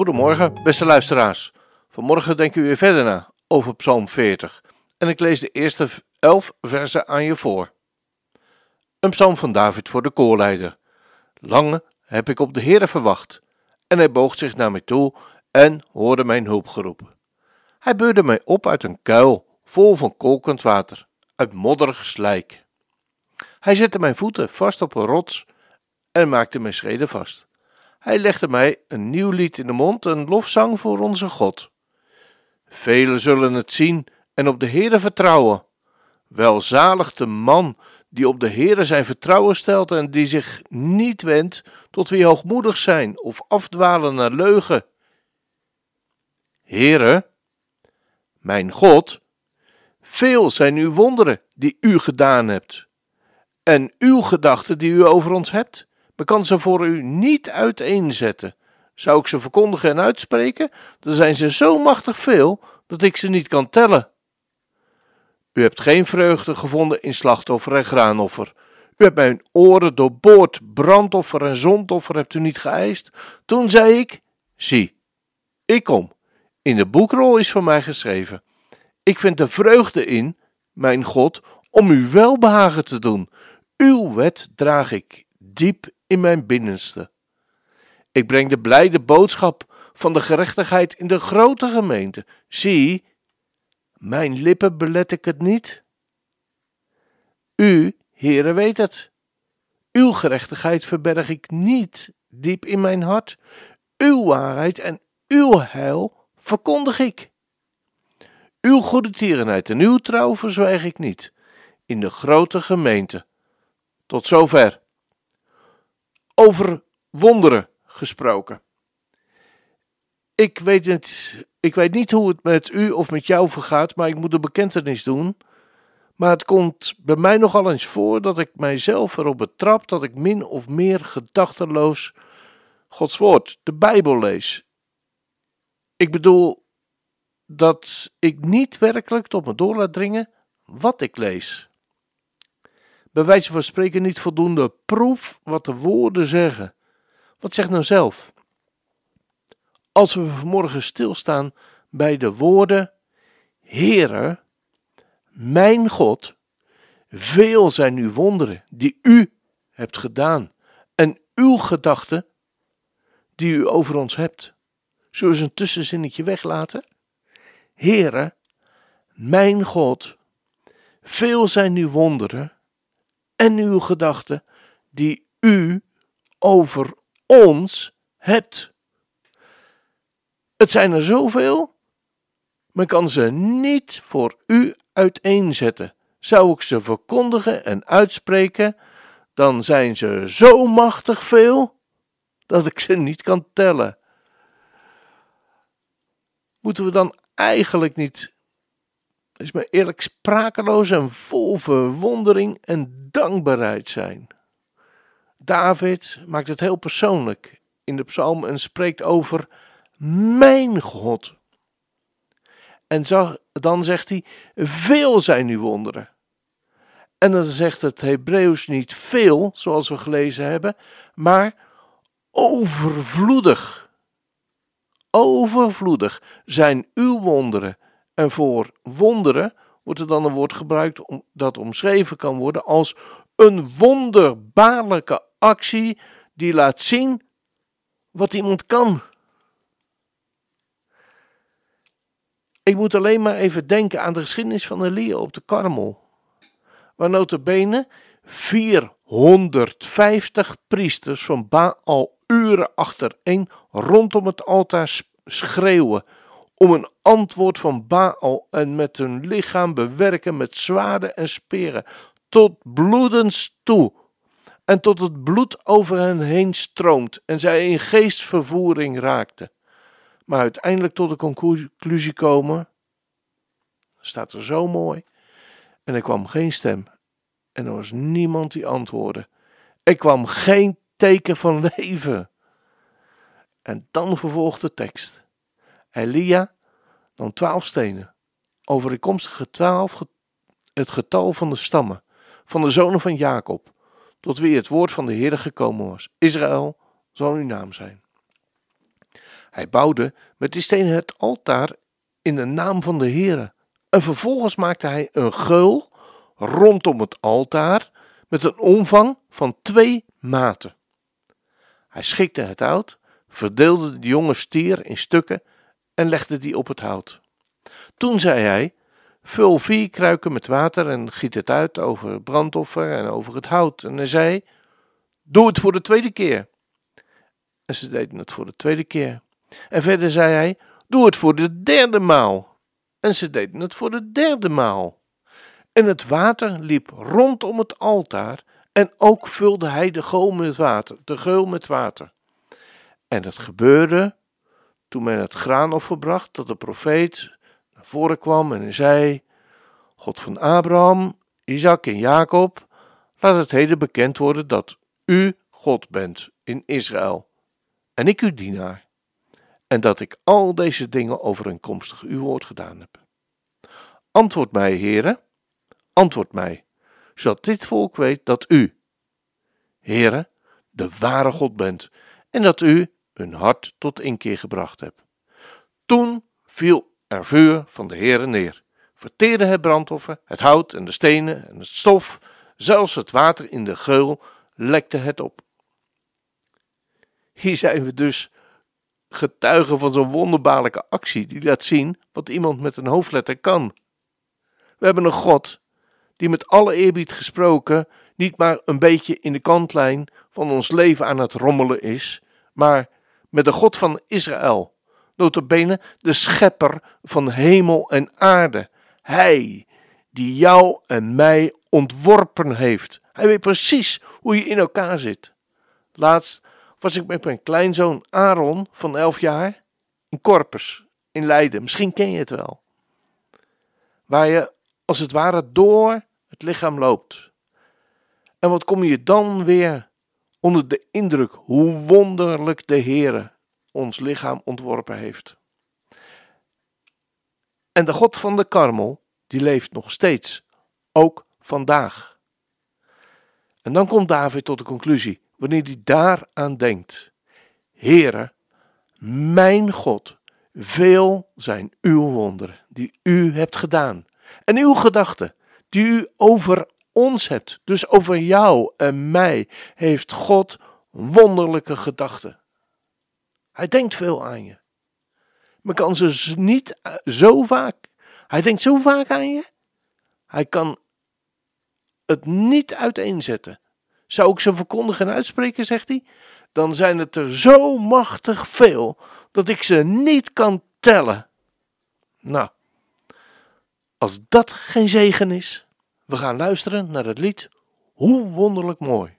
Goedemorgen, beste luisteraars. Vanmorgen denken we weer verder na over Psalm 40 en ik lees de eerste elf versen aan je voor. Een psalm van David voor de koorleider. Lange heb ik op de Heere verwacht, en hij boog zich naar mij toe en hoorde mijn hulpgeroep. Hij beurde mij op uit een kuil vol van kolkend water, uit modderig slijk. Hij zette mijn voeten vast op een rots en maakte mijn schreden vast. Hij legde mij een nieuw lied in de mond, een lofzang voor onze God. Velen zullen het zien en op de Heere vertrouwen. Welzalig de man die op de Heere zijn vertrouwen stelt en die zich niet wendt tot wie hoogmoedig zijn of afdwalen naar leugen. Heere, mijn God, veel zijn uw wonderen die u gedaan hebt, en uw gedachten die u over ons hebt. Men kan ze voor u niet uiteenzetten. Zou ik ze verkondigen en uitspreken, dan zijn ze zo machtig veel dat ik ze niet kan tellen. U hebt geen vreugde gevonden in slachtoffer en graanoffer. U hebt mijn oren doorboord, brandoffer en zondoffer hebt u niet geëist. Toen zei ik: Zie, ik kom. In de boekrol is voor mij geschreven. Ik vind de vreugde in, mijn God, om u welbehagen te doen. Uw wet draag ik diep in mijn binnenste. Ik breng de blijde boodschap van de gerechtigheid in de grote gemeente. Zie, mijn lippen belet ik het niet. U, Heere, weet het. Uw gerechtigheid verberg ik niet diep in mijn hart. Uw waarheid en uw heil verkondig ik. Uw goede tierenheid en uw trouw verzwijg ik niet in de grote gemeente. Tot zover. Over wonderen gesproken. Ik weet, het, ik weet niet hoe het met u of met jou vergaat, maar ik moet een bekentenis doen. Maar het komt bij mij nogal eens voor dat ik mijzelf erop betrap dat ik min of meer gedachteloos Gods woord, de Bijbel lees. Ik bedoel dat ik niet werkelijk tot me door laat dringen wat ik lees. Bij wijze van spreken niet voldoende proef wat de woorden zeggen. Wat zegt nou zelf? als we vanmorgen stilstaan bij de woorden: Heere, mijn God, veel zijn uw wonderen die u hebt gedaan en uw gedachten die u over ons hebt. Zullen we een tussenzinnetje weglaten? Heere, mijn God, veel zijn uw wonderen en uw gedachten die u over ons hebt. Het zijn er zoveel. Men kan ze niet voor u uiteenzetten. Zou ik ze verkondigen en uitspreken, dan zijn ze zo machtig veel dat ik ze niet kan tellen. Moeten we dan eigenlijk niet, is me eerlijk, sprakeloos en vol verwondering en dankbaarheid zijn? David maakt het heel persoonlijk in de psalm en spreekt over mijn God. En dan zegt hij, veel zijn uw wonderen. En dan zegt het Hebreeuws niet veel, zoals we gelezen hebben, maar overvloedig. Overvloedig zijn uw wonderen. En voor wonderen wordt er dan een woord gebruikt dat omschreven kan worden als een wonderbaarlijke actie die laat zien wat iemand kan. Ik moet alleen maar even denken aan de geschiedenis van Elia op de Karmel. Waar notabene 450 priesters van Baal uren achtereen rondom het altaar schreeuwen om een antwoord van Baal en met hun lichaam bewerken met zwaarden en speren tot bloedens toe. en tot het bloed over hen heen stroomt en zij in geestvervoering raakten. Maar uiteindelijk tot de conclusie komen, staat er zo mooi, en er kwam geen stem en er was niemand die antwoordde. Er kwam geen teken van leven. En dan vervolgt de tekst. Elia nam twaalf stenen, overeenkomstig twaalf het getal van de stammen, van de zonen van Jacob, tot wie het woord van de Heer gekomen was. Israël zal uw naam zijn. Hij bouwde met die stenen het altaar in de naam van de Heer. En vervolgens maakte hij een geul rondom het altaar met een omvang van twee maten. Hij schikte het hout, verdeelde de jonge stier in stukken en legde die op het hout. Toen zei hij: Vul vier kruiken met water en giet het uit over brandoffer en over het hout. En hij zei: Doe het voor de tweede keer. En ze deden het voor de tweede keer. En verder zei hij: Doe het voor de derde maal. En ze deden het voor de derde maal. En het water liep rondom het altaar en ook vulde hij de geul met water, de geul met water. En het gebeurde toen men het graanoffer bracht, dat de profeet naar voren kwam en zei: God van Abraham, Isaac en Jacob, laat het heden bekend worden dat u God bent in Israël en ik uw dienaar, en dat ik al deze dingen overeenkomstig uw woord gedaan heb. Antwoord mij, heren, antwoord mij, zodat dit volk weet dat u, heren, de ware God bent en dat u hun hart tot inkeer gebracht hebt. Toen viel er vuur van de Heere neer, verteerde het brandoffer, het hout en de stenen en het stof, zelfs het water in de geul lekte het op. Hier zijn we dus getuigen van zo'n wonderbaarlijke actie die laat zien wat iemand met een hoofdletter kan. We hebben een God die met alle eerbied gesproken niet maar een beetje in de kantlijn van ons leven aan het rommelen is, maar met de God van Israël, notabene de schepper van hemel en aarde. Hij die jou en mij ontworpen heeft. Hij weet precies hoe je in elkaar zit. Laatst was ik met mijn kleinzoon Aaron van 11 jaar in Corpus in Leiden. Misschien ken je het wel. Waar je als het ware door het lichaam loopt. En wat kom je dan weer onder de indruk hoe wonderlijk de Heere ons lichaam ontworpen heeft. En de God van de Karmel, die leeft nog steeds, ook vandaag. En dan komt David tot de conclusie, wanneer hij daaraan denkt: Heere, mijn God, veel zijn uw wonderen die u hebt gedaan en uw gedachten die u over ons hebt, dus over jou en mij, heeft God wonderlijke gedachten. Hij denkt veel aan je. Maar kan ze niet eh, zo vaak. Hij denkt zo vaak aan je. Hij kan het niet uiteenzetten. Zou ik ze verkondigen en uitspreken, zegt hij, dan zijn het er zo machtig veel dat ik ze niet kan tellen. Nou, als dat geen zegen is, we gaan luisteren naar het lied Hoe wonderlijk mooi.